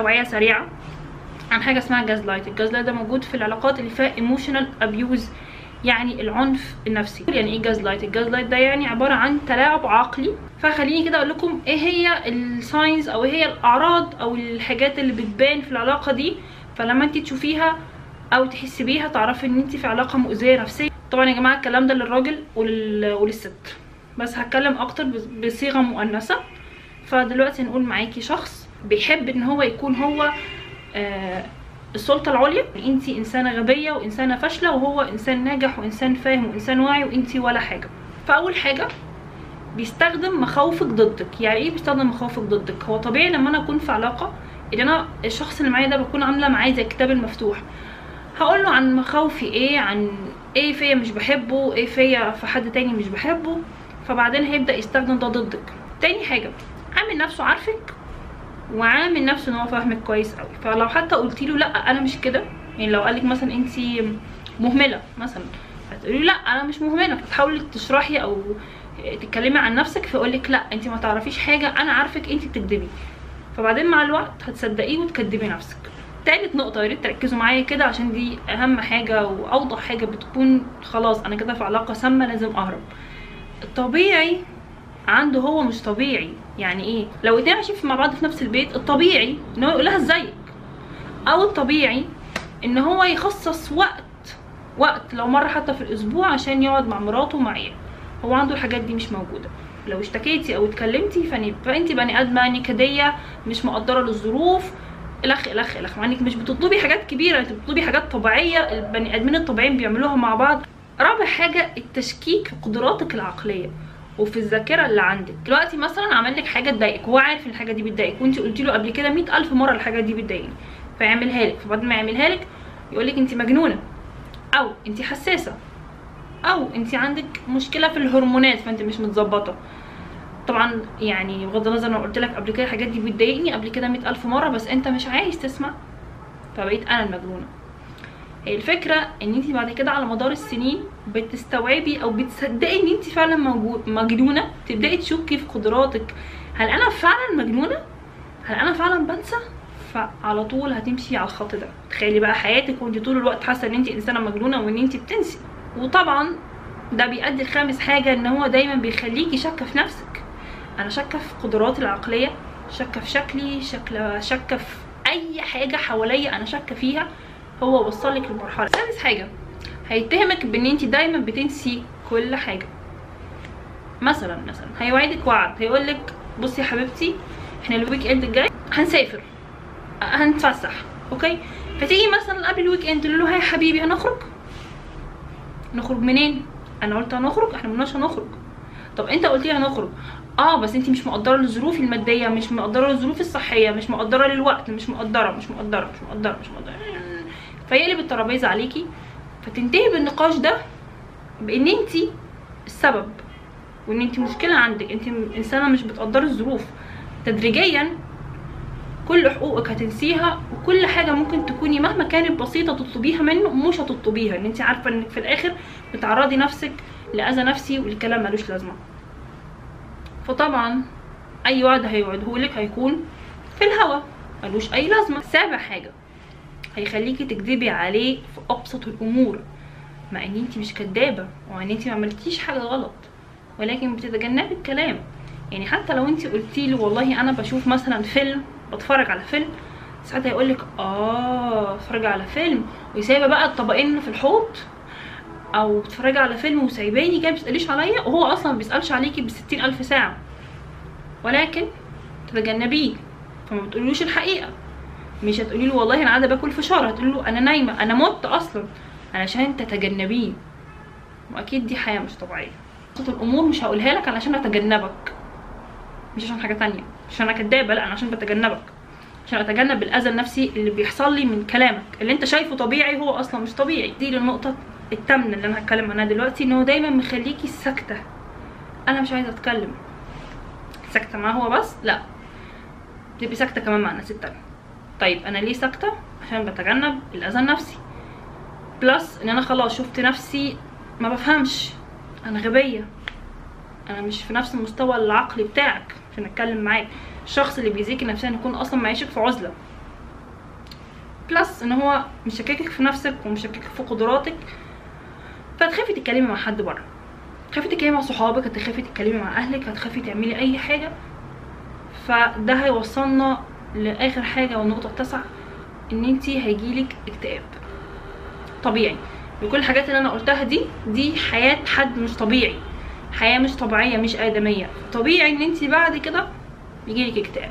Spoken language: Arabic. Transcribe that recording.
توعيه سريعة عن حاجة اسمها gaslight ال gaslight ده موجود في العلاقات اللي فيها emotional abuse يعني العنف النفسي. يعني إيه gaslight ال gaslight ده يعني عبارة عن تلاعب عقلي. فخليني كده أقول لكم إيه هي ال signs أو إيه هي الأعراض أو الحاجات اللي بتبان في العلاقة دي. فلما انت تشوفيها أو تحسي بيها تعرفي إن انت في علاقة مؤذية نفسيا طبعا يا جماعة الكلام ده للراجل ولل... وللست. بس هتكلم أكتر بصيغة مؤنثة. فدلوقتي هنقول معاكي شخص بيحب إن هو يكون هو آه السلطة العليا. انت إنسانة غبية وإنسانة فاشلة وهو إنسان ناجح وإنسان فاهم وإنسان واعي وانت ولا حاجة. فأول حاجة بيستخدم مخاوفك ضدك. يعني إيه بيستخدم مخاوفك ضدك؟ هو طبيعي لما أنا أكون في علاقة إن أنا الشخص اللي معايا ده بكون عاملة معاه زي الكتاب المفتوح. هقول له عن مخاوفي إيه عن إيه فيا مش بحبه إيه فيا في حد تاني مش بحبه. فبعدين هيبدأ يستخدم ده ضدك. تاني حاجة عامل نفسه عارفك وعامل نفسه إن هو فاهمك كويس قوي فلو حتى قلتي له لأ أنا مش كده. يعني لو قالك مثلا انت مهملة مثلا فتقولي لأ أنا مش مهملة. فتحاولي تشرحي أو تتكلمي عن نفسك فيقول لك لأ انت ما تعرفيش حاجة أنا عارفك انت بتكدبي فبعدين مع الوقت هتصدقيه وتكدبي نفسك. تالت نقطة يا ريت تركزوا معايا كده عشان دي أهم حاجة وأوضح حاجة بتكون خلاص أنا كده في علاقة سامة لازم أهرب. الطبيعي عنده هو مش طبيعي. يعني إيه؟ لو اتنين عايشين مع بعض في نفس البيت الطبيعي إن هو يقول لها إزيك. أو الطبيعي إن هو يخصص وقت وقت لو مرة حتى في الأسبوع عشان يقعد مع مراته ومع عياله. هو عنده الحاجات دي مش موجودة. لو اشتكيتي أو اتكلمتي فانت بني آدمة نكدية مش مقدرة للظروف الخ الخ الخ مع إنك مش بتطلبي حاجات كبيرة أنت بتطلبي حاجات طبيعية البني آدمين الطبيعيين بيعملوها مع بعض. رابع حاجة التشكيك في قدراتك العقلية. وفي الذاكرة اللي عندك. دلوقتي مثلا عمل لك حاجة تضايقك هو عارف إن الحاجة دي بتضايقك وأنت قلتي له قبل كده مئة ألف مرة الحاجة دي بتضايقني فيعملها لك. فبعد ما يعملها لك يقول لك أنت مجنونة أو أنت حساسة أو أنت عندك مشكلة في الهرمونات فأنت مش متظبطة. طبعا يعني بغض النظر أنا قلت لك قبل كده الحاجات دي بتضايقني قبل كده مئة ألف مرة بس أنت مش عايز تسمع فبقيت أنا المجنونة. الفكرة إن انت بعد كده على مدار السنين بتستوعبي أو بتصدقي إن انت فعلا مجنونة. تبدأي تشكي في قدراتك. هل أنا فعلا مجنونة؟ هل أنا فعلا بنسى؟ فعلى طول هتمشي على الخط ده. تخيلي بقى حياتك وانت طول الوقت حاسة إن انت إنسانة مجنونة وإن انت بتنسي. وطبعا ده بيؤدي لخامس حاجة إن هو دايما بيخليكي شاكة في نفسك. أنا شاكة في قدراتي العقلية شاكة في شكلي شاكة في أي حاجة حواليا أنا شاكة فيها. هو وصلك للمرحله خامس حاجة هيتهمك بإن انت دايما بتنسي كل حاجة. مثلا مثلا هيوعدك وعد. هيقول لك بصي يا حبيبتي إحنا ال weekend الجاي هنسافر هنتفسح. Okay؟ فتيجي مثلا قبل ال weekend تقول له hi حبيبي هنخرج نخرج منين؟ أنا قلت هنخرج إحنا مقلناش هنخرج طب أنت قلت لي هنخرج آه بس انت مش مقدرة للظروف المادية مش مقدرة للظروف الصحية مش مقدرة للوقت مش مقدرة مش مقدرة مش مقدرة مش مقدرة. فيقلب الترابيزة عليكي فتنتهي بالنقاش ده بإن انت السبب وإن انت مشكلة عندك انت إنسانة مش بتقدري الظروف. تدريجيا كل حقوقك هتنسيها وكل حاجة ممكن تكوني مهما كانت بسيطة تطلبيها منه مش هتطلبيها. إن انت عارفة إنك في الآخر بتعرضي نفسك لأذى نفسي والكلام ملوش لازمة. فطبعا أي وعد هيوعدهولك هيكون في الهوا ملوش أي لازمة. سابع حاجة. هيخليكي تكذبي عليه في أبسط الأمور. مع إن انت مش كدابة وان انت ما عملتيش حاجة غلط. ولكن بتتجنبي الكلام. يعني حتى لو انت قلتي له والله أنا بشوف مثلا فيلم بتفرج على فيلم ساعتها يقول لك آه بتفرج على فيلم. وسايبه بقى الطبقين في الحوض أو بتتفرجي على فيلم وسايباني كده بتسأليش عليا وهو أصلا ما بيسألش عليكي ب ألف ساعة. ولكن تتجنبيه. فما بتقولوش الحقيقة. مش هتقولي له والله أنا قاعدة باكل فشار هتقولي له أنا نايمة أنا مت أصلا علشان تتجنبيه. وأكيد دي حياة مش طبيعية. الأمور مش هقولها لك علشان أتجنبك. مش عشان حاجة تانية. مش أنا كدابة لأ أنا عشان بتجنبك. عشان أتجنب الأذى النفسي اللي بيحصل لي من كلامك. اللي أنت شايفه طبيعي هو أصلا مش طبيعي. دي النقطة الثامنه اللي أنا هتكلم عنها دلوقتي ان هو دايما مخليكي ساكتة. أنا مش عايزة أتكلم. ساكتة معاه هو بس؟ لأ. تبقي ساكتة كمان مع الناس التانية. طيب أنا ليه ساكتة؟ عشان بتجنب الأذى النفسي. plus إن أنا خلاص شفت نفسي ما بفهمش. أنا غبية. أنا مش في نفس المستوى العقلي بتاعك. عشان اتكلم معاك. الشخص اللي بيأذيكي نفسيا يكون أصلا معيشك في عزلة. plus إن هو مشككك في نفسك ومشككك في قدراتك. فتخافي تتكلمي مع حد بره. تخافي تتكلمي مع صحابك. هتخافي تتكلمي مع أهلك. هتخافي تعملي أي حاجة. فده هيوصلنا لآخر حاجة والنقطة التاسعة إن أنتي هيجيلك اكتئاب. طبيعي. بكل الحاجات اللي أنا قلتها دي دي حياة حد مش طبيعي. حياة مش طبيعية مش آدمية. طبيعي إن أنتي بعد كده يجيلك اكتئاب.